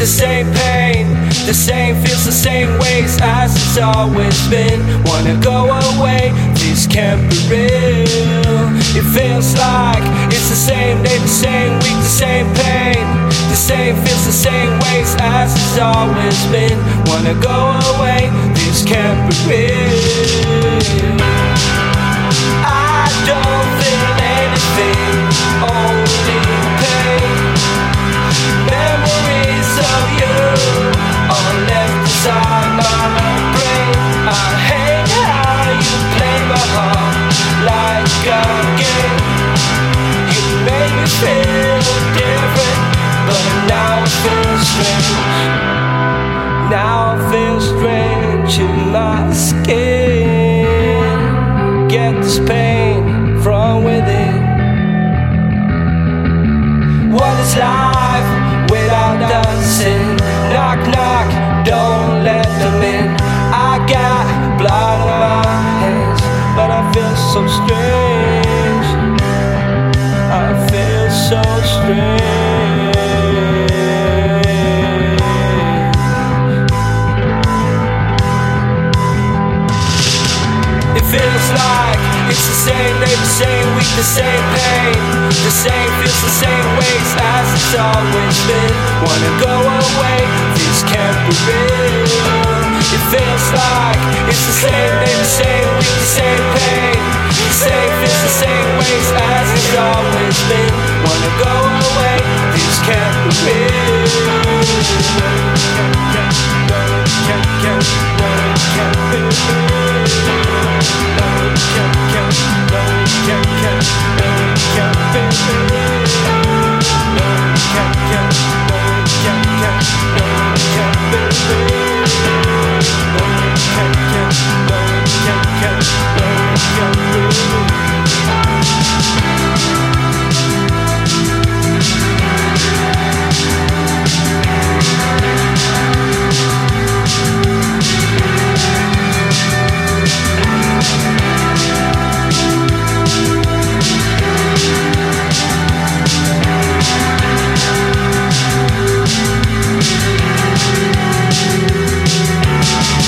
the same pain. The same feels the same ways as it's always been. Wanna go away, this can't be real. It feels like it's the same day, the same week, the same pain. The same feels the same ways as it's always been. Wanna go away, this can't be real. Feel different, but now. Now strange in my skin. Get this pain from within. What is life without dancing? Same day, the same week, the same pain. The same feels the same ways as it's always been. Wanna go away, this can't be real. It feels like it's the same day, the same week, the same pain. The same feels the same ways as it's always been. Wanna go away, this can't be real.